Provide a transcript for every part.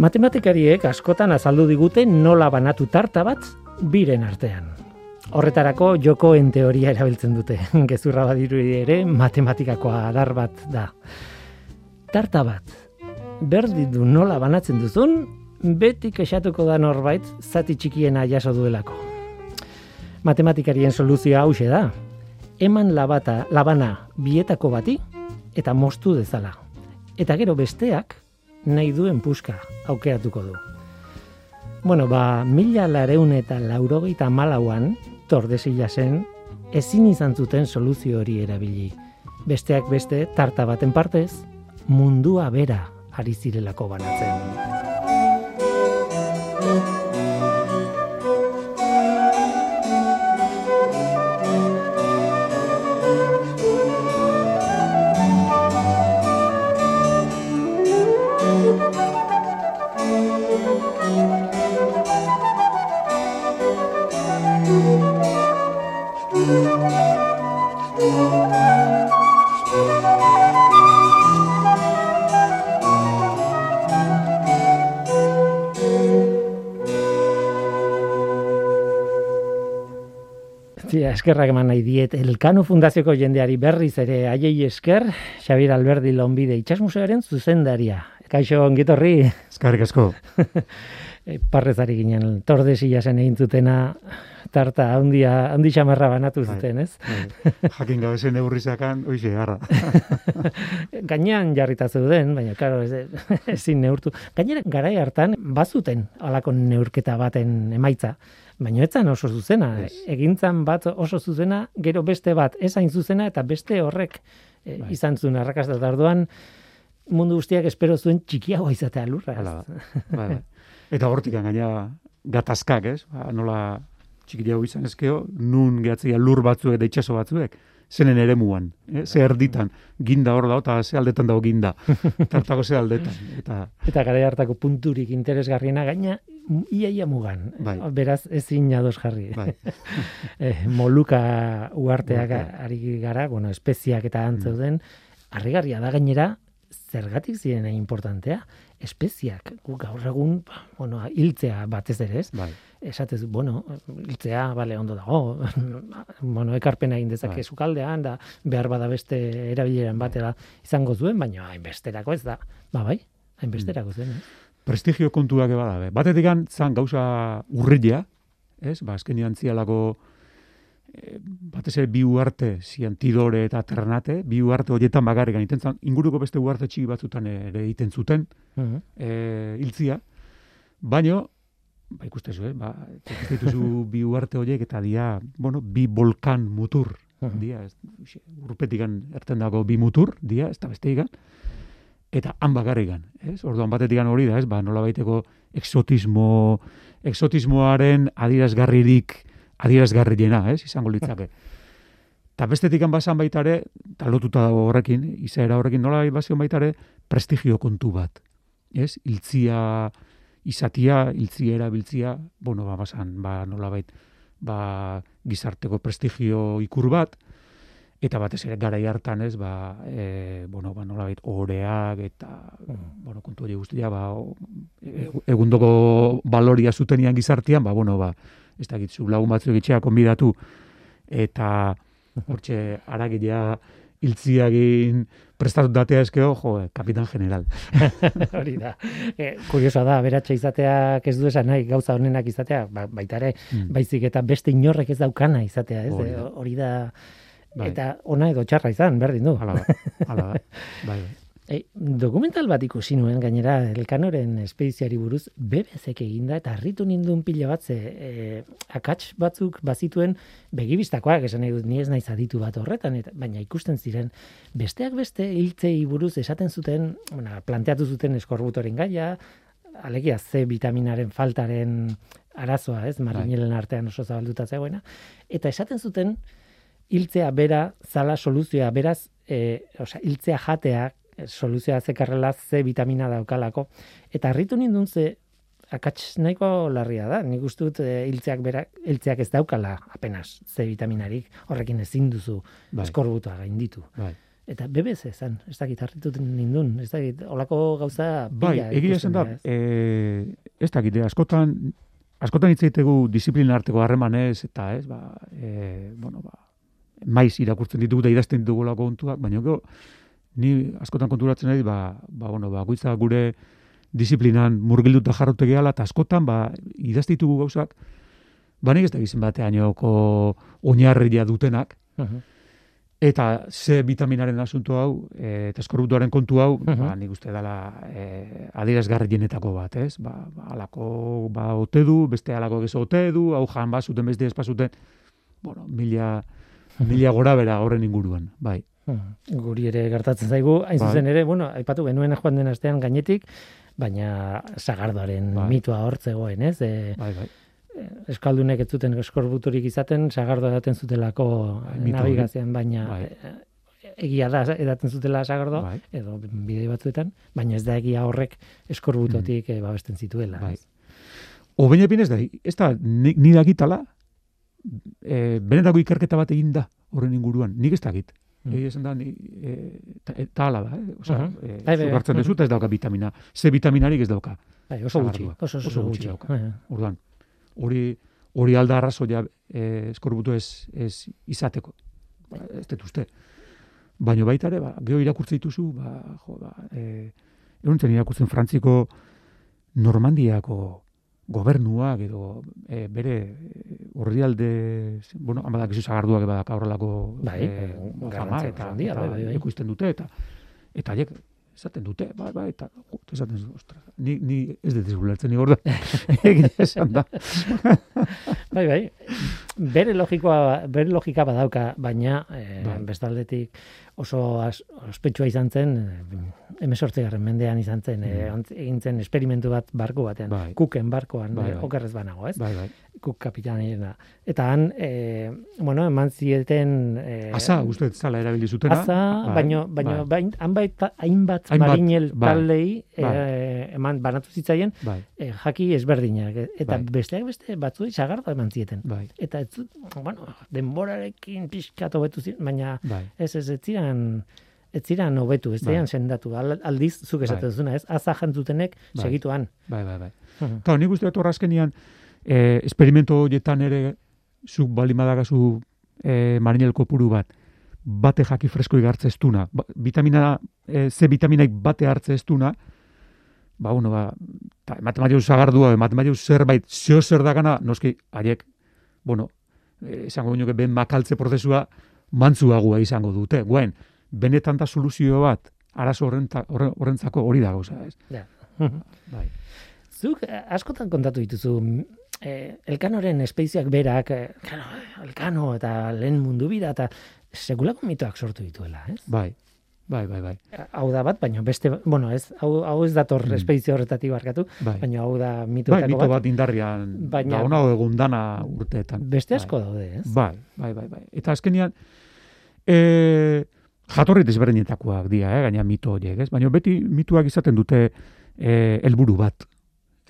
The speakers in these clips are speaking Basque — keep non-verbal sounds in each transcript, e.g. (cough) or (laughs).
Matematikariek askotan azaldu digute nola banatu tarta bat biren artean. Horretarako jokoen teoria erabiltzen dute. (laughs) Gezurra badiru ere matematikako adar bat da. Tarta bat, berdi du nola banatzen duzun, beti kexatuko da norbait zati txikiena jaso duelako. Matematikarien soluzioa hause da. Eman labata, labana bietako bati eta mostu dezala. Eta gero besteak nahi duen puska aukeratuko du. Bueno, ba, mila lareun eta laurogeita malauan, tordesila zen, ezin izan zuten soluzio hori erabili. Besteak beste, tarta baten partez, mundua bera ari zirelako banatzen. Eskerrak eman nahi diet Elkano Fundazioko jendeari berriz ere haiei esker, Xabir Alberdi Lombide itxasmusearen zuzendaria. Kaixo, ongitorri. Eskarrik asko. (laughs) Eh, parrezari ginen, tordesila zen egin zutena, tarta, handia, handi xamarra banatu bai, zuten, ez? Bai. Jakin gabe zen eurrizakan, oixe, garra. (laughs) Gainean jarrita zeuden, baina, karo, ez, ezin neurtu. Gainera, garai hartan, bazuten alako neurketa baten emaitza. Baina etzan oso zuzena, yes. egintzan bat oso zuzena, gero beste bat ezain zuzena eta beste horrek e, izan zuen arrakasta tarduan mundu guztiak espero zuen txikiagoa izatea lurra. Hala, (laughs) bai, bai. Eta hortik gaina gatazkak, ez? Ba, nola txikiago izan ezkeo, nun gehatzea lur batzuek eta itxaso batzuek zenen ere muan, eh? ze erditan, ginda hor da, eta ze aldetan dago ginda, (laughs) tartako ze aldetan. Eta, eta gara hartako punturik interesgarriena gaina, iaia mugan, bai. beraz ezin ados jarri. Bai. (laughs) eh, moluka uarteak ari gara, bueno, espeziak eta antzeuden, mm. harrigarria da gainera, zergatik ziren importantea, espeziak, gu gaur egun, ba, bueno, hiltzea batez ere, ez? Bai esatez, bueno, iltzea, bale, ondo dago, (laughs) bueno, ekarpena egin dezake bai. sukaldean, da, behar bada beste erabileran batera izango zuen, baina hainbesterako ez da, ba, bai, hainbesterako zuen, eh? Prestigio kontuak bada, be. batetik zan gauza urrilea, ez, ba, azken zialako, batez ere bi uarte, zian tidore eta ternate, bi uarte horietan bagarrik egiten zan, inguruko beste uarte txiki batzutan ere egiten zuten, uh -huh. e, iltzia, baino, ba, ikustezu, eh? ba, dituzu bi uarte horiek eta dia, bueno, bi volkan mutur, dia, ez, urpetikan erten dago bi mutur, dia, ez da beste ikan, eta han bakarrikan, ez? Orduan batetikan hori da, ez? Ba, nola baiteko exotismo, exotismoaren adirazgarririk, adirazgarriena, ez? Izango litzake. Eta bestetik basan baitare, talotuta dago horrekin, izaera horrekin, nola bazion baitare, prestigio kontu bat. Ez? Iltzia, izatia, iltzia erabiltzia, bueno, ba, basan, ba, nolabait, ba, gizarteko prestigio ikur bat, eta batez ere gara hartan ez, ba, e, bueno, ba, nolabait, oreak, eta, bueno, kontu hori guztia, ba, e, egundoko baloria zutenian gizartian, ba, bueno, ba, ez da gitzu, lagun batzuk itxea konbidatu, eta, (laughs) hortxe, aragilea, iltziagin prestatu datea eskeo, jo, eh, kapitan general. (laughs) Hori da. E, kuriosa da, beratxe izateak ez du esan nahi, gauza honenak izatea, ba, baita ere, mm. baizik eta beste inorrek ez daukana izatea, ez? Hori da. Bai. Eta ona edo txarra izan, berdin du. Hala da, hala da. (laughs) Bai, bai. E, dokumental bat ikusi nuen gainera elkanoren espediziari buruz bebezek eginda eta harritu nindun pila bat ze e, akats batzuk bazituen begibistakoak esan nahi dut ni ez naiz aditu bat horretan eta, baina ikusten ziren besteak beste hiltzei buruz esaten zuten bueno, planteatu zuten eskorbutoren gaia alegia C vitaminaren faltaren arazoa ez bai. marinelen artean oso zabalduta zegoena eta esaten zuten hiltzea bera zala soluzioa beraz e, osea hiltzea jateak soluzioa zekarrela C vitamina daukalako. Eta harritu nindun ze akats nahiko larria da. Nik uste dut e, iltzeak berak, iltzeak ez daukala apenas C vitaminarik, horrekin ezin duzu bai. eskorbutua gainditu. Bai. Eta BBC zen, ez dakit harritut nindun, ez dakit, olako gauza... Bai, egia esan da, ez? e, ez dakit, eh, askotan, askotan hitz egitegu disiplina arteko harremanez, eta ez, ba, e, bueno, ba, maiz irakurtzen ditugu da idazten ditugulako kontuak, baina gero, ni askotan konturatzen ari, ba, ba, bueno, ba, guitza gure disiplinan murgilduta jarrote gehala, eta askotan, ba, idaztitugu gauzak, ba, nik ez da gizien bateainoko oinarria dutenak, Mhm. Eta ze vitaminaren asunto hau, e, eta eskorbutuaren kontu hau, Mhm. ba, nik uste dela e, adierazgarrienetako bat, ez? Ba, ba, alako ba, ote du, beste alako gezo ote du, hau jan bazuten, beste ez bazuten, bueno, mila, (laughs) mila gora bera horren inguruan, bai. Mhm. Guri ere gertatzen zaigu, hain Bai. zuzen ere, bueno, aipatu genuen joan den astean gainetik, baina sagardoaren Bai. mitoa hortzegoen, ez? E, Bai, bai. eskaldunek ez zuten eskorbuturik izaten, sagardo edaten zutelako Bai, navigazioan, baina Bai. e, egia da edaten zutela sagardo, Bai. edo bidei batzuetan, baina ez da egia horrek eskorbutotik mm. babesten zituela. Bai. Obeina ez da, ez da, ni, ni dakitala, e, benetako ikerketa bat egin da horren inguruan, nik ez dakit. Mm. Egia esan da, ni, e, ta, e, ta hala da, eh? Osa, Mhm. e, Bai, bai, zuk hartzen bai. duzu, eta ez dauka vitamina. Ze vitaminarik ez dauka. Bai, oso gutxi, oso, oso, Oso gutxi dauka. Bai. Orduan, hori hori alda arrazoia eh, eskorbutu ez, ez izateko. Ba, ez dut uste. Baina baita ere, ba, geho irakurtzen dituzu, ba, jo, ba, e, irakurtzen Frantziko Normandiako gobernuak edo e, bere orrialde, bueno, amadak izu zagarduak badak horrelako Bai, e, fama eta, handia, eta bai, bai, ekoizten dute eta eta haiek esaten dute, bai, bai, eta jo, esaten dute, ostras, ni, ni ez dut ulertzen ni gorda. (laughs) Egia esan da. (laughs) Bai, bai. Bere logikoa, bere logika badauka, baina e, Bai. bestaldetik oso ospetsua izan zen, emesortzigarren mendean izan zen, e, Mm. egin zen esperimentu bat barku batean, Bai. kuken barkoan, Bai, e, bai. okerrez banago, ez? Bai, bai. Kuk kapitanena. Eta han, e, bueno, eman zieten... E, Asa, uste zala erabili zutena. Aza, Bai, baino, baino, bai, bain, hainbat, hainbat, Hainbat, marinel bai, taldei e, bai. eman banatu zitzaien bai, e, jaki ezberdinak. e, Eta Bai. besteak beste batzuei sagardo eman zieten. bai, Eta ez, bueno, denborarekin pixkat hobetu ziren, baina bai. ez ez ez ziren ez ziren hobetu, ez Bai. ziren sendatu. Al- Aldiz, zuk esaten Bai. duzuna, ez? Aza jantzutenek Bai. segituan. Bai, bai, bai. Mhm. Eta nik uste dut hor azkenian, eh, esperimento horietan ere, zuk bali madagazu eh, marinel kopuru bat, bate jaki fresko igartze ez duna, ba, vitamina, eh, ze vitaminaik bate hartze ez duna, ba, bueno, ba, ta, ematen maio zagardua, ematen maio zerbait, zeo zer dagana, noski, haiek, bueno, eh, esango nuke ben makaltze prozesua mantzuagua izango dute. Guen, benetan da soluzio bat, arazo horrenta- horrentzako hori da gauza, ez? Ja. Mhm. Bai. Zuk eh, askotan kontatu dituzu m, eh, elkanoren espeiziak berak, eh, claro, elkano eta lehen mundu bira eta sekulako mitoak sortu dituela, ez? Bai, bai, bai, bai. Hau da bat, baina beste, bueno, ez, hau, hau ez dator Mm. espeizio horretatik barkatu, bai. baina hau da Bai, mitoetako mito bat. bat indarrian, Baina- da ona egun dana urteetan. Beste Bai. asko daude, ez? Bai, bai, bai, bai. Eta azkenian, e, jatorri desberdinetakoak dira, eh, gaina mito horiek, ez? Baina beti mituak izaten dute e, helburu bat.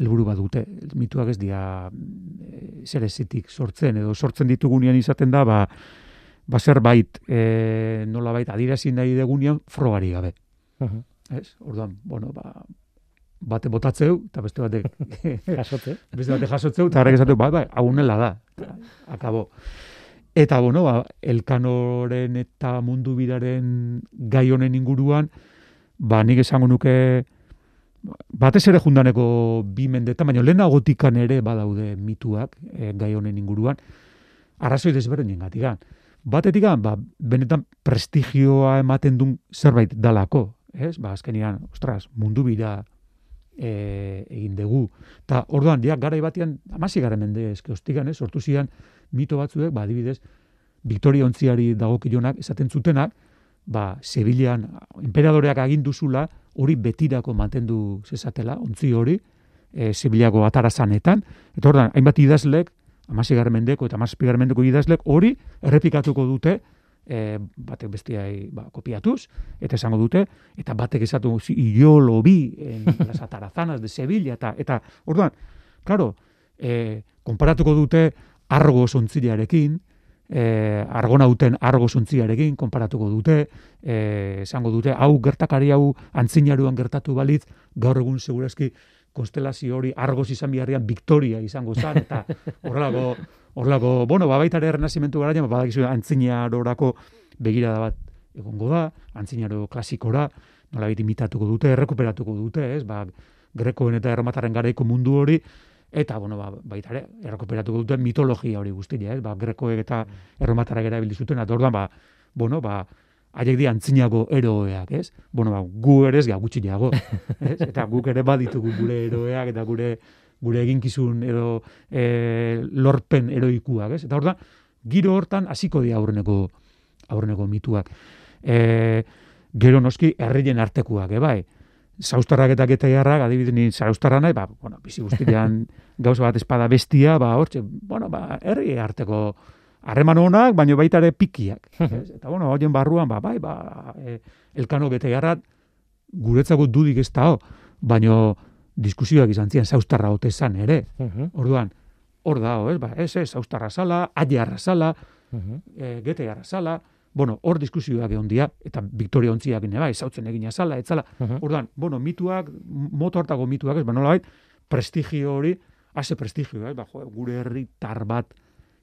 helburu bat dute. Mituak ez dira e, zer sortzen, edo sortzen ditugunean izaten da, ba, ba zerbait e, nolabait adirazi nahi degunean frogari gabe. Mhm. Ez? Orduan, bueno, ba, bate botatzeu, eta beste batek (laughs) Jasotze. (laughs) beste bate jasotzeu, eta horrek esatu, bai, bai, haunela da. Akabo. Eta, bueno, ba, elkanoren eta mundu biraren gai honen inguruan, ba, nik esango nuke, batez ere jundaneko bi mendetan, baina lehenagotikan ere badaude mituak e, gai honen inguruan, arrazoi desberdinen gatikan. Batetik, ba, benetan prestigioa ematen duen zerbait dalako, ez? Ba, azkenian, ostras, mundu bira e, egin dugu. Ta orduan, ja, garai batean, amasi gara mende eske ostigan, ez? Sortu zian mito batzuek, ba, adibidez, Victoria ontziari dagokionak esaten zutenak, ba, Sevillan emperadoreak agindu zula, hori betirako mantendu zezatela, ontzi hori, e, Sevillako atarazanetan, eta orduan, hainbat idazlek, amasi mendeko eta amasi mendeko idazlek, hori errepikatuko dute, e, batek bestiai ba, kopiatuz, eta esango dute, eta batek esatu "Sí, y yo lo vi en las atarazanas de Sevilla, eta, eta orduan, claro, e, konparatuko dute argo zontzilearekin, e, argonauten argo zuntziarekin konparatuko dute, e, esango dute, hau gertakari hau antzinaruan gertatu balitz, gaur egun segurazki konstelazio hori argoz izan biharrian Victoria izango zen, eta (laughs) horrelako, horrelako, bueno, babaitare errenazimentu gara, jama, badakizu antzinarorako begirada bat egongo da, antzinaro klasikora, nola imitatuko dute, errekuperatuko dute, ez, ba, grekoen eta erromataren garaiko mundu hori, eta, bueno, ba, baita ere, errekuperatuko dute mitologia hori guztia, ez, ba, grekoek eta erromatarrak erabildi zuten, eta orduan, ba, bueno, ba, haiek di antzinago eroeak, ez? Bueno, ba, gu ere ez gutxiago, ez? (laughs) Eta guk ere baditugu gure eroeak eta gure gure eginkizun edo e, lorpen eroikuak, ez? Eta orduan, giro hortan hasiko dira aurreneko aurreneko mituak. E, gero noski herrien artekuak, e, bai? Zaustarrak eta getaiarrak, adibidez ni zaustarra nahi, ba, bueno, bizi guztian (laughs) gauza bat espada bestia, ba, hortxe, bueno, ba, herri arteko harreman honak, baino baita ere pikiak. (laughs) Eta bueno, hoien barruan, ba, bai, ba, e, elkano getaiarrat, guretzako dudik ez da, baino diskusioak izan zian, zaustarra hote zan ere. Orduan, hor da, ez, ba, ez, ez, zaustarra zala, adiarra zala, e, getaiarra zala, bueno, hor diskusioak egon dia, eta Victoria ontziak bai, zautzen egina zala, etzala. Orduan, bueno, mituak, moto hartako mituak, ez, ba, nola prestigio hori, haze prestigio, eh? ba, jo, gure herritar bat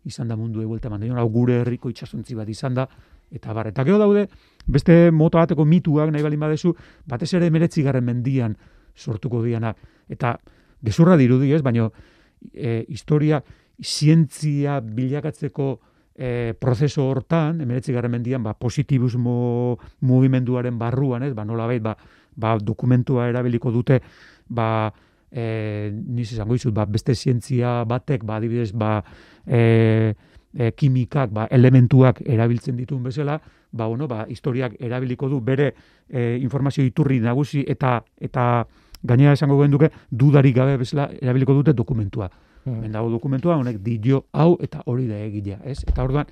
izan da mundu eguelta mandaino, hau gure herriko itxasuntzi bat izan da, eta bar, eta gero daude, beste moto bateko mituak nahi balin badezu, batez ere meretzi garren mendian sortuko dianak, eta gezurra dirudi ez, baino e, historia, zientzia bilakatzeko e, prozeso hortan, emeretzi garren mendian, ba, positibusmo mugimenduaren barruan, ez, ba, nola ba, ba, dokumentua erabiliko dute, ba, e, niz izango izut, ba, beste zientzia batek, ba, adibidez, ba, e, e, kimikak, ba, elementuak erabiltzen dituen bezala, ba, bueno, ba, historiak erabiliko du bere e, informazio iturri nagusi eta eta gainera esango duke dudarik gabe bezala erabiliko dute dokumentua. Hmm. dago dokumentua, honek dio hau eta hori da egilea, ez? Eta orduan,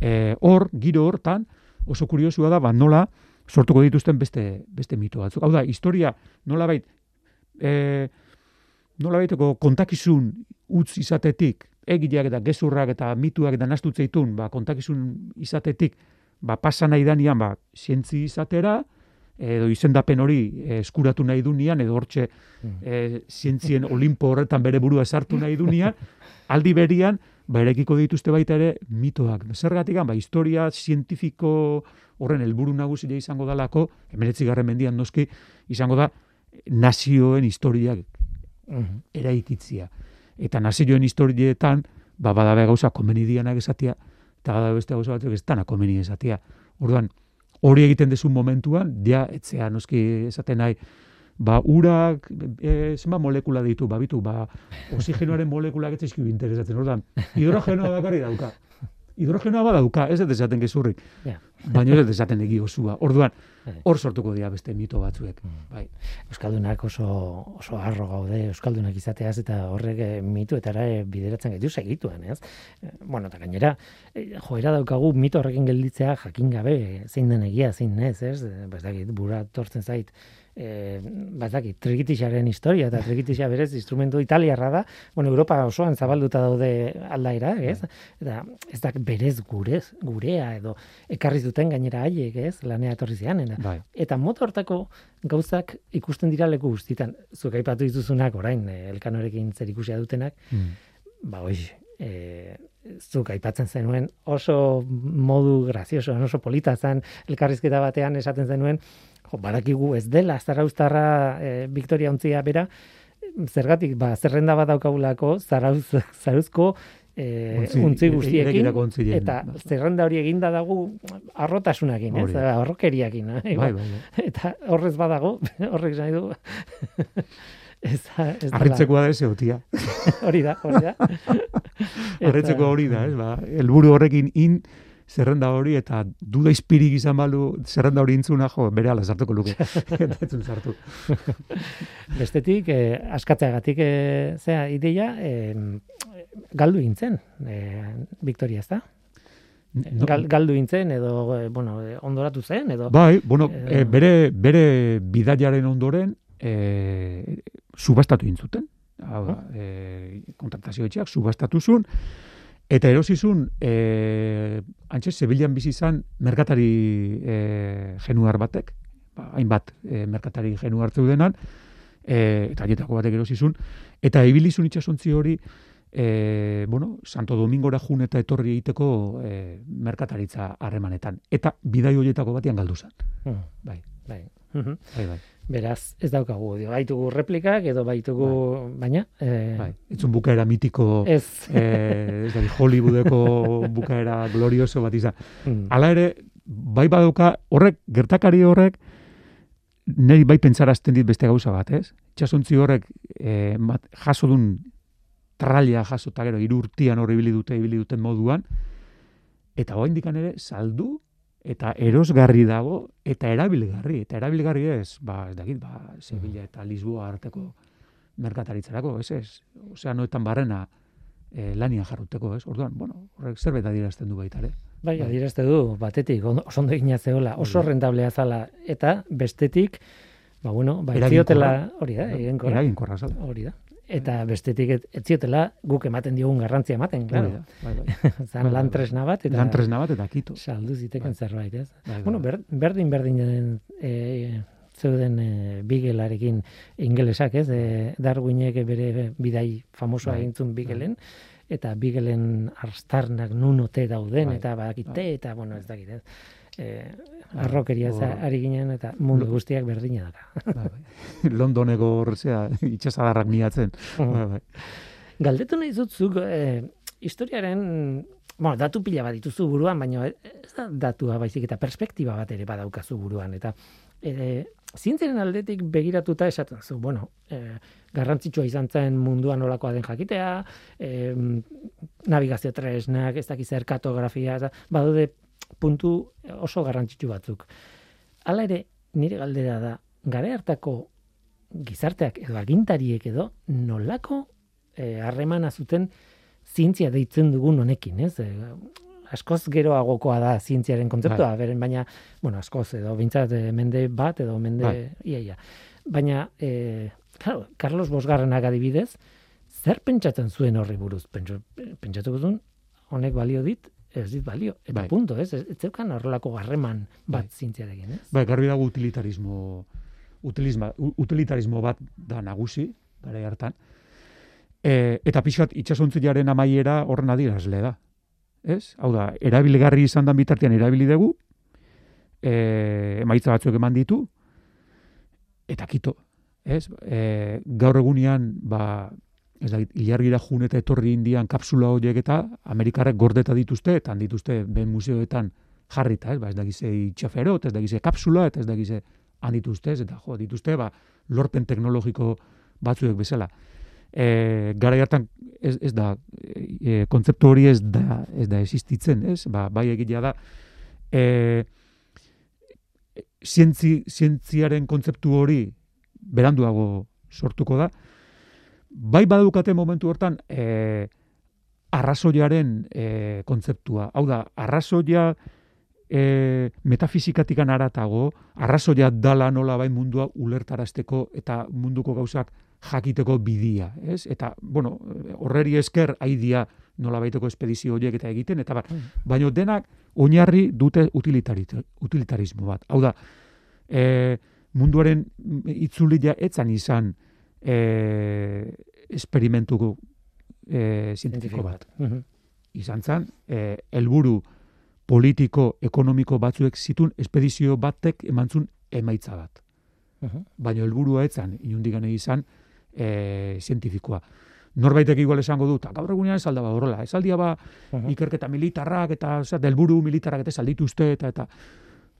e, hor, giro hortan, oso kuriosua da, ba, nola sortuko dituzten beste, beste mito batzuk. Hau da, historia nola bait, e, nola baiteko kontakizun utz izatetik, egileak eta gezurrak eta mituak eta nastutzeitun, ba, kontakizun izatetik, ba, pasa nahi danian, ba, zientzi izatera, edo izendapen hori eh, eskuratu nahi dunian, edo hortxe e, zientzien olimpo horretan bere burua sartu nahi dunian, (laughs) aldi berian, ba, erekiko dituzte baita ere mitoak. Zergatik, ba, historia zientifiko horren helburu nagusia izango dalako, emeretzi garren mendian noski, izango da nazioen historiak eraikitzia. Eta nazioen historietan, ba, badabe gauza komenidianak esatia, eta badabe beste gauza batzuk ez dana komeni esatia. Orduan, hori egiten dezu momentuan, ja, etzea, noski esaten nahi, ba, urak, e, zenba molekula ditu, ba, bitu, ba, oxigenoaren molekulak ez interesatzen, orduan, hidrogenoa bakarri dauka. Hidrogenoa badauka, ez ez esaten gezurrik. Yeah. Baina ez esaten egi osua. Orduan, hor sortuko dira beste mito batzuek. Mm. Bai. Euskaldunak oso, oso arro gaude, Euskaldunak izateaz eta horrek eh, mitu eta ere bideratzen gaitu segituen, ez? Eh, bueno, eta gainera, eh, joera daukagu mito horrekin gelditzea jakin gabe, zein den egia, zein ez, ez? Bazakit, bura tortzen zait, eh, bazaki, trikitixaren historia, eta trikitixa berez instrumento italiarra da, bueno, Europa osoan zabalduta daude aldaira, ez? Bai. Eta ez da berez gurez, gurea, edo ekarri zuten gainera haiek, ez? Lanea etorri zian, bai. Eta moto hortako gauzak ikusten dira leku guztietan, zuk aipatu dituzunak orain, eh, elkanorekin zer ikusia dutenak, mm. ba, oi, eh, zuk aipatzen zenuen oso modu grazioso, oso polita zen elkarrizketa batean esaten zenuen, jo, badakigu ez dela, zarauztarra e, Victoria ontzia bera, zergatik, ba, zerrenda bat daukagulako, zarauz, (laughs) zarauzko e, untzi guztiekin, eta zerrenda hori eginda dago arrotasunakin, ez, arrokeriakin, eh? bai, bai, bai. eta horrez badago, (laughs) horrek nahi du, (laughs) ez ez Arritzekoa da eze hotia. hori da, hori da. Arritzeko hori da, ez, ba, elburu horrekin in, zerrenda hori eta duda izpirik izan balu zerrenda hori intzuna jo, bere ala sartuko luke. (laughs) Eta sartu. (laughs) Bestetik, eh, askatzeagatik eh, zea ideia, eh, galdu intzen, eh, Victoria, ezta? No. Gal, galdu intzen edo eh, bueno, eh, ondoratu zen edo Bai, bueno, eh, bere bere bidaiaren ondoren eh subastatu intzuten. Hau da, eh kontratazio etxeak subastatu zuen Eta erosizun, e, antxe, Sevillan bizi izan merkatari e, genuar batek, ba, hainbat e, merkatari genuar zeudenan, e, eta aietako batek erosizun, eta ibilizun itxasontzi hori, e, bueno, Santo Domingora jun eta etorri egiteko e, merkataritza harremanetan. Eta bidai horietako batean galdu zen. Mm. Bai, Bai. bai, bai. Beraz, ez daukagu, dio, baitugu replikak edo baitugu, baina... Eh, bai. Itzun bukaera mitiko, Ez. eh, ez da, Hollywoodeko bukaera glorioso bat izan. Mm. Hala ere, bai badauka, horrek, gertakari horrek, niri bai pentsarazten dit beste gauza bat, ez? Itxasontzi horrek eh, mat, jaso dun tralia jaso eta gero irurtian hor ibili dute ibili duten moduan, eta hoa indikan ere saldu eta erosgarri dago eta erabilgarri. Eta erabilgarri ez, ba, ez dakit, ba, Sevilla eta Lisboa arteko merkataritzarako, ez ez? Osea, noetan barrena eh, lanian jarruteko, ez? Orduan, bueno, horrek zerbait adierazten du baita ere. Bai, Bai. adierazte du, batetik, oso ondo egina zegoela, oso da. rentablea zala, eta bestetik, ba, bueno, ba, etziotela, hori da, eginkorra, zala. hori da. Eta bestetik, et, etziotela guk ematen diogun garrantzia ematen, claro. da, bai, bai. (laughs) Zan bai, lan bai. tresna bat, eta Lan tresna bat eta kito. saldu ziteken Bai. zerbait, ez? Bai, bai, Bueno, bai. ber, berdin berdinen e, zeuden e, bigelarekin ingelesak, ez? E, Darwinek bere bidai famosoa Bai, egin zuen bigelen, eta bigelen arstarnak nun ote dauden, Bai, eta badakite, bai. eta, bueno, ez dakit, ez? E, Bai, arrokeria hor- ari ginen, eta mundu guztiak berdina daka. Bai, bai. (laughs) Londoneko horrezea (laughs) itxasadarrak miatzen. Bai, bai. Galdetu nahi zutzuk, e, historiaren, bueno, datu pila bat dituzu buruan, baina ez da datua baizik eta perspektiba bat ere badaukazu buruan. Eta e, zientziaren aldetik begiratuta esaten zu, bueno, e, garrantzitsua izan zen mundua nolakoa den jakitea, e, navigazio tresnak, ez dakiz zer kartografia, eta badaude puntu oso garrantzitsu batzuk. Hala ere, nire galdera da, gare hartako gizarteak edo agintariek edo nolako eh, harremana zuten zientzia deitzen dugun honekin, ez? E, askoz geroagokoa da zientziaren kontzeptua, beren baina, bueno, askoz edo bintzat eh, mende bat edo mende Bai. ia. Baina, e, claro, Carlos Bosgarrenak adibidez, zer pentsatzen zuen horri buruz? Pentsatuko duen, honek balio dit, ez dit balio. Eta Bai. punto, ez? Ez, zeukan horrelako harreman bat Bai. zientziarekin, ez? Bai, garbi dago utilitarismo, utilizma, u- utilitarismo bat da nagusi, gara hartan. E, eta pixkat itxasontziaren amaiera horren adierazle da. Ez? Hau da, erabilgarri izan dan bitartean erabili dugu, e, emaitza batzuk eman ditu, eta kito. Ez? E, gaur egunean, ba, ez da, ilargira jun eta etorri indian kapsula horiek eta Amerikarrek gordeta dituzte, eta dituzte ben museoetan jarrita, ez, ba, ez da gize itxaferot, ez da gize kapsula, eta ez da gize han dituzte, ez, eta jo, dituzte, ba, lorpen teknologiko batzuek bezala. E, gara hartan ez, ez da, e, kontzeptu hori ez da, ez da existitzen, ez, ba, bai egitea da, e, zientzi, zientziaren kontzeptu hori beranduago sortuko da, bai badukate momentu hortan e, arrazoiaren e, kontzeptua. Hau da, arrazoia e, metafizikatikan aratago, arrazoia dala nola bai mundua ulertarazteko eta munduko gauzak jakiteko bidia, ez? Eta, bueno, horreri esker haidia nola baiteko espedizio horiek eta egiten, eta bar, baina denak oinarri dute utilitarismo bat. Hau da, e, munduaren itzulia etzan izan e, esperimentuko e, zientifiko bat. Mhm. Izan zen, e, helburu politiko, ekonomiko batzuek zitun espedizio batek emantzun emaitza bat. Mhm. Baina helburua etzan, inundik gane izan, e, zientifikoa. Norbaitek igual esango dut, "Ah, gaur egunean ez aldaba horrela, ez aldia ba Mhm. ikerketa militarrak eta osea, delburu militarrak eta saldituzte eta eta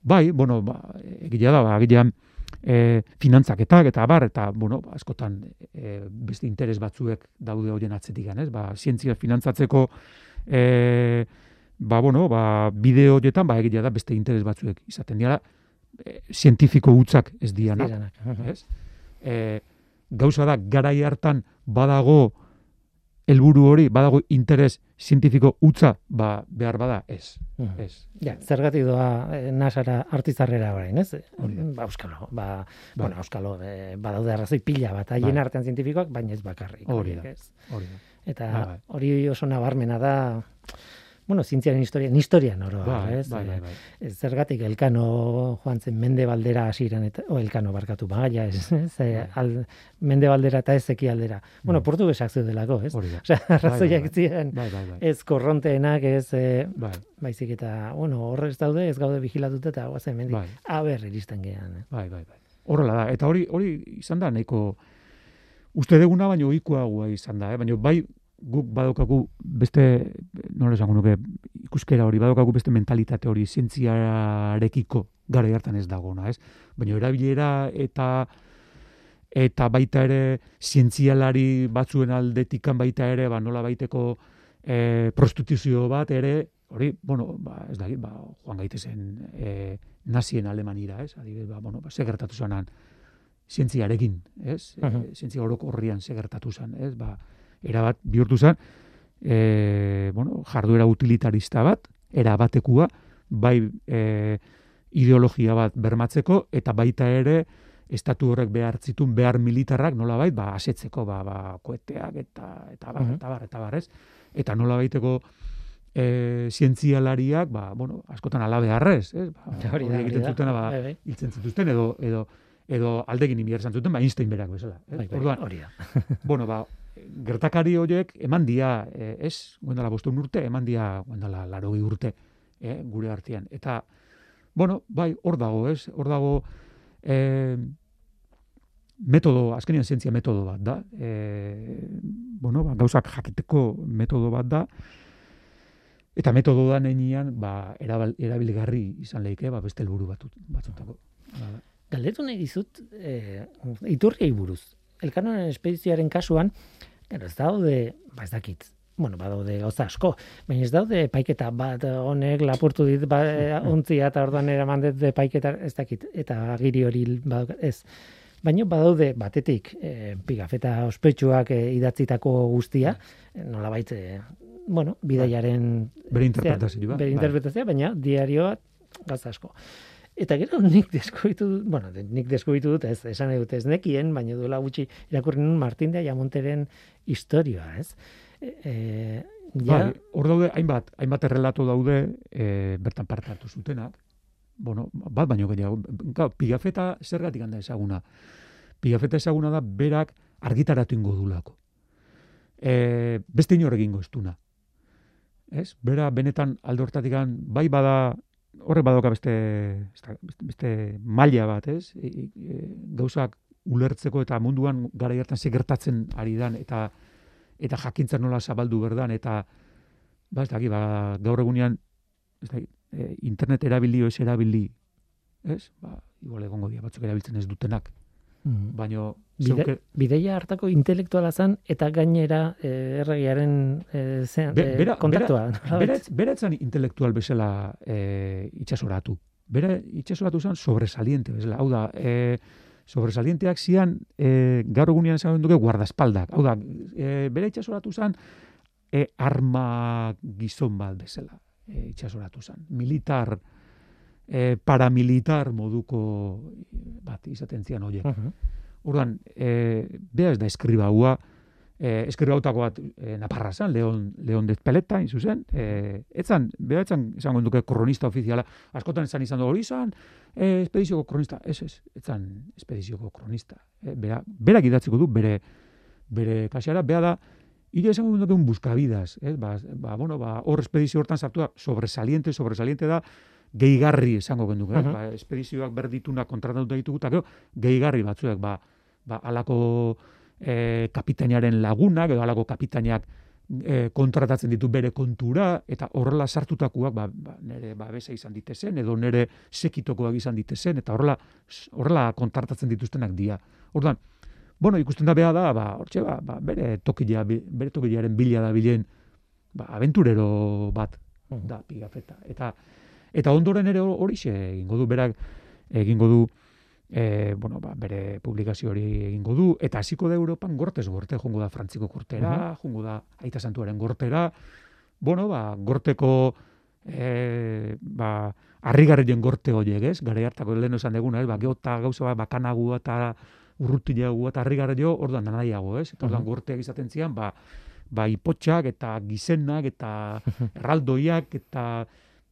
bai, bueno, ba, egia da, ba, agian e, finantzaketak eta bar, eta, bueno, ba, askotan e, beste interes batzuek daude horien atzetik, ez? Ba, zientzia finantzatzeko e, ba, bueno, ba, bideo horietan, ba, egia da beste interes batzuek izaten dira, e, zientifiko hutzak ez dianak, Diranak. Mhm. ez? E, gauza da, garai hartan badago helburu hori, badago interes zientifiko hutza, ba, behar bada, ez, Mhm. ez. Ja, zergatik doa eh, nasara artizarrera orain, ez? Hori da. Ba, euskalo, ba, Bai. bueno, euskalo, eh, badaude arrazoi pila bat, haien Bai. artean zientifikoak, baina ez bakarrik. Hori da. Hori da. Eta Bai, bai. hori oso nabarmena da, bueno, zientziaren historian, historian oro, Bai, ez? bai, bai, bai. Ez zergatik elkano joan zen mende baldera hasieran eta o elkano barkatu magaia, ez, ez? Bai. Al, mende baldera eta ez ekialdera. Bueno, Mm. portugesak zeudelako, ez? (laughs) Osea, arrazoiak bai. ziren Bai, bai, bai. ez korronteenak, ez Bai, baizik eta, bueno, horrez daude, ez gaude vigilatuta eta guazen mendik. bai, Aber iristen gean. Eh? bai, bai, bai. Horrela da, eta hori hori izan da nahiko uste deguna baino ohikoagoa izan da, eh? baino bai guk badaukagu beste nola esango nuke ikuskera hori badaukagu beste mentalitate hori zientziarekiko gara hartan ez dagona, ez? Baina erabilera eta eta baita ere zientzialari batzuen aldetikan baita ere ba nola baiteko e, prostituzio bat ere hori, bueno, ba, ez da, ba, joan gaitezen e, nazien Alemanira, ez? Adibidez, ba, bueno, ba, ze gertatu zanan zientziarekin, ez? E, Mhm. zientzia orokorrian ze gertatu zan, ez? Ba, erabat bihurtu zen, e, bueno, jarduera utilitarista bat, era batekua, bai e, ideologia bat bermatzeko, eta baita ere, estatu horrek behar zitun behar militarrak nolabait ba asetzeko ba, ba koeteak eta eta bar, eta bar, eta bar, ez? Eta nolabaiteko e, zientzialariak, ba, bueno, askotan ala beharrez, ez? Ba, Hori da, hori egiten da. zutena, ba, Bai, bai. hiltzen zituzten, edo, edo, edo aldegin inbiar zuten, ba, Einstein berak bezala. Ez? Bai, Orduan, hori da. bueno, ba, gertakari horiek eman dia, eh, ez, guendala bostun urte, eman dia, guendala laroi urte, eh, gure artean. Eta, bueno, bai, hor dago, ez, hor dago, eh, metodo, azkenean zientzia metodo bat da, eh, bueno, ba, gauzak jakiteko metodo bat da, eta metodo da nenian, ba, erabal, erabilgarri izan leike, ba, beste helburu batut, batzutako. Galdetu nahi dizut, eh, iturriei buruz. Elkanoren espedizioaren kasuan, gero ez daude, ba ez dakit, bueno, badaude gauza asko, baina ez daude paiketa bat honek lapurtu dit ba, (laughs) eh, ontzia eta orduan eraman dut de paiketa, ez dakit, eta agiri hori badauka, ez. Baina badaude batetik e, pigafeta ospetsuak e, idatzitako guztia, e, nolabait, e, bueno, bidaiaren Bere interpretazioa. bere bai. interpretazioa, baina diarioa gauza asko. Eta gero nik deskubritu dut, bueno, nik deskubritu dut, ez, esan dut ez nekien, baina duela gutxi irakurri nun Martin de Ayamonteren historia, ez? E, e, ja, Bai, hor daude, hainbat, hainbat errelato daude, e, bertan parte hartu zutenak. Bueno, bat baino gehiago. Gau, pigafeta zergatik handa ezaguna. Pigafeta ezaguna da berak argitaratu ingo dulako. E, beste inor egingo ez duna. Ez? Bera benetan alde hortatik bai bada horrek badoka beste, beste, beste, maila bat, ez? E, e, gauzak ulertzeko eta munduan gara hartan ze gertatzen ari dan eta eta jakintza nola zabaldu berdan eta ba ez daki, ba gaur egunean ez daki, e, internet erabili ez erabili, ez? Ba, igual egongo dira batzuk erabiltzen ez dutenak, mm, baino bide, bideia hartako intelektuala zan eta gainera e, erregiaren e, zean, Be- e, bera- kontaktua. bera, bera etzan intelektual bezala e, itxasoratu. Bera itxasoratu zen sobresaliente bezala. Hau da, e, sobresalienteak zian e, gaur egunean esan duke guardaespaldak. Hau da, e, bera itxasoratu zen e, arma gizon bat bezala e, itxasoratu zen. Militar, e, paramilitar moduko bat izaten zian horiek. Mhm. Orduan, e, bea ez da eskribaua, e, eskribautako bat e, naparra zen, Leon, Leon de Peleta, in zuzen, e, etzan, bea etzan, esango duke kronista ofiziala, askotan esan izan dugu, hori izan, e, espedizioko kronista, ez ez, etzan espedizioko kronista. E, bera, berak idatziko du, bere, bere kasiara, bea da, Ire esango duke un buscavidas, ez? Ba, ba, bueno, ba, hor espedizio hortan sartu da, sobresaliente, sobresaliente da, gehigarri esango genduke, uh Mhm. ba, espedizioak berditunak kontratatuta ditugu, eta gero, gehigarri batzuek, ba, ba, alako e, kapitainaren lagunak, edo alako kapitainak e, kontratatzen ditu bere kontura, eta horrela sartutakoak, ba, ba, nere babesa izan ditezen, edo nere sekitokoak izan ditezen, eta horrela, horrela kontratatzen dituztenak dira. Orduan, bueno, ikusten da beha da, ba, hortxe, ba, ba, bere tokila, bere tokilearen bila da bilen, ba, aventurero bat da pigafeta. Eta, eta ondoren ere horixe egingo du, berak egingo du, e, bueno, ba, bere publikazio hori egingo du, eta hasiko da Europan gortez gorte, jongo da Frantziko gortera, jongo da Aita Santuaren gortera, bueno, ba, gorteko e, ba, harrigarrien gorte horiek, ez? Gare hartako lehen esan deguna, ez? Ba, geota gauza bat bakanagu eta urrutiago eta harrigarrio, orduan nanaiago, ez? Eta orduan Mhm. gorteak izaten zian, ba, ba, ipotxak eta gizenak eta (laughs) erraldoiak eta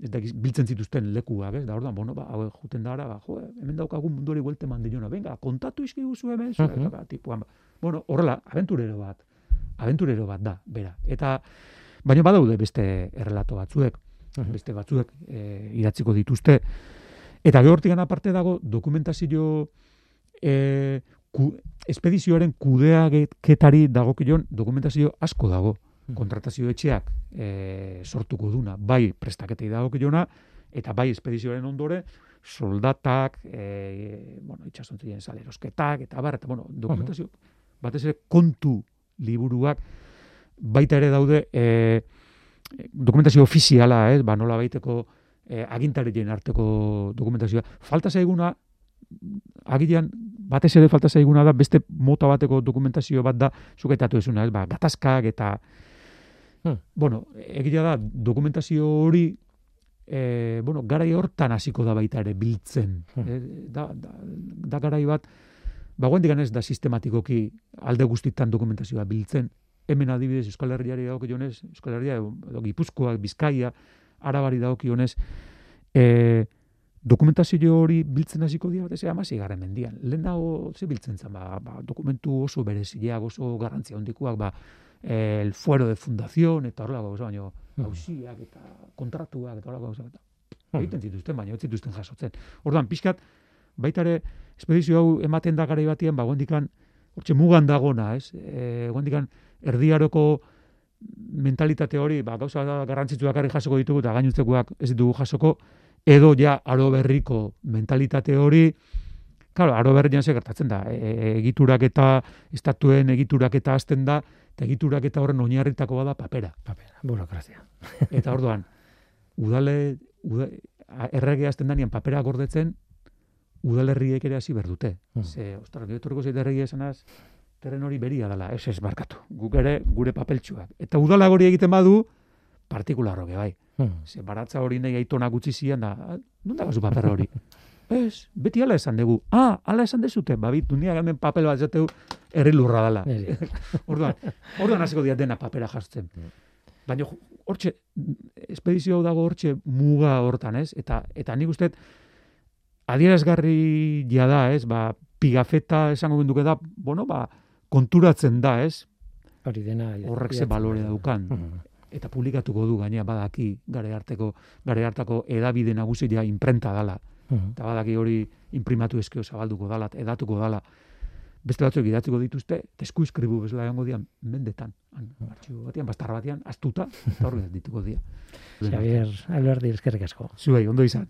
eta biltzen zituzten lekuak, ez? Da orduan, bueno, ba, hau juten da ba, jo, hemen daukagun mundu hori buelte mandilona. Venga, kontatu izki guzu hemen, uh -huh. ba, tipuan, ba. Bueno, horrela, aventurero bat. Aventurero bat da, bera. Eta baina badaude beste errelato batzuek, beste batzuek e, idatziko dituzte. Eta gehortikan aparte dago dokumentazio e, ku, espedizioaren kudeaketari dagokion dokumentazio asko dago kontratazio etxeak e, sortuko duna, bai prestaketei dagokilona, eta bai espedizioaren ondore, soldatak, e, bueno, itxasontzien salerosketak, eta bar, eta bueno, dokumentazio, batez ere kontu liburuak, baita ere daude, e, dokumentazio ofiziala, ez, ba, nola baiteko e, agintarien arteko dokumentazioa. Falta zaiguna, agilean, batez ere falta zaiguna da, beste mota bateko dokumentazio bat da, zuketatu ezuna, ez, ba, gatazkak eta Hmm. Bueno, egia da, dokumentazio hori, e, bueno, garai hortan hasiko da baita ere biltzen. Hmm. E, da, da, da garai bat, ba, ez da sistematikoki alde guztitan dokumentazioa biltzen. Hemen adibidez, Euskal Herriari dago kionez, Euskal Herria, edo, Gipuzkoa, Bizkaia, Arabari dago kionez, e, dokumentazio hori biltzen hasiko dira, batez, amasi garen mendian. Lehen dago, ze biltzen zen, ba, ba, dokumentu oso berezileak, oso garrantzia hondikuak, ba, el fuero de fundación eta horrela gauza baino hausiak eta kontratuak eta horrela gauza eta egiten zituzten baina ez zituzten jasotzen. Orduan pixkat baita ere espedizio hau ematen da garai batean ba gondikan hortxe mugan dagona, ez? Eh gondikan erdiaroko mentalitate hori ba gauza garrantzitsuak ari jasoko ditugu eta gainutzekoak ez ditugu jasoko edo ja aro berriko mentalitate hori Claro, aro berrian ze gertatzen da. E, e, egiturak eta estatuen egiturak eta azten da, eta egiturak eta horren oinarritako bada papera. Papera, burokrazia. (laughs) eta orduan, udale, uda, errege azten danian papera gordetzen, udalerriek ere hasi berdute. Hmm. Ze, ostara, gehiaturko zeit errege esanaz, terren hori beria dela, ez ez barkatu. Guk ere gure papeltsuak. Eta udala hori egiten badu, partikularro bai. Hmm. Ze baratza hori nahi aitona gutxi zian da, non da gazu paper hori? (laughs) Ez, beti ala esan dugu. Ah, ala esan dezute, babit, dunia hemen papel bat zateu, herri lurra dela. (laughs) orduan, orduan hasiko dia dena papera jartzen. Baina hortxe, espedizio dago hortxe muga hortan, ez? Eta, eta nik uste, adierazgarri da, ez? Ba, pigafeta esango binduke da, bueno, ba, konturatzen da, ez? Hori dena. Horrek ze balore daukan. Eta publikatuko du gainea badaki gare harteko, gare hartako edabide nagusia imprenta dala. -hmm. Eta badaki hori imprimatu eskeo zabalduko dala, edatuko dala. Beste batzuk idatziko dituzte, tesku iskribu bezala egongo dian, mendetan. Artxibo batian, bastarra batian, astuta, eta horrela (laughs) dituko dia. Xavier, alberdi, eskerrik asko. Zuei, ondo izan.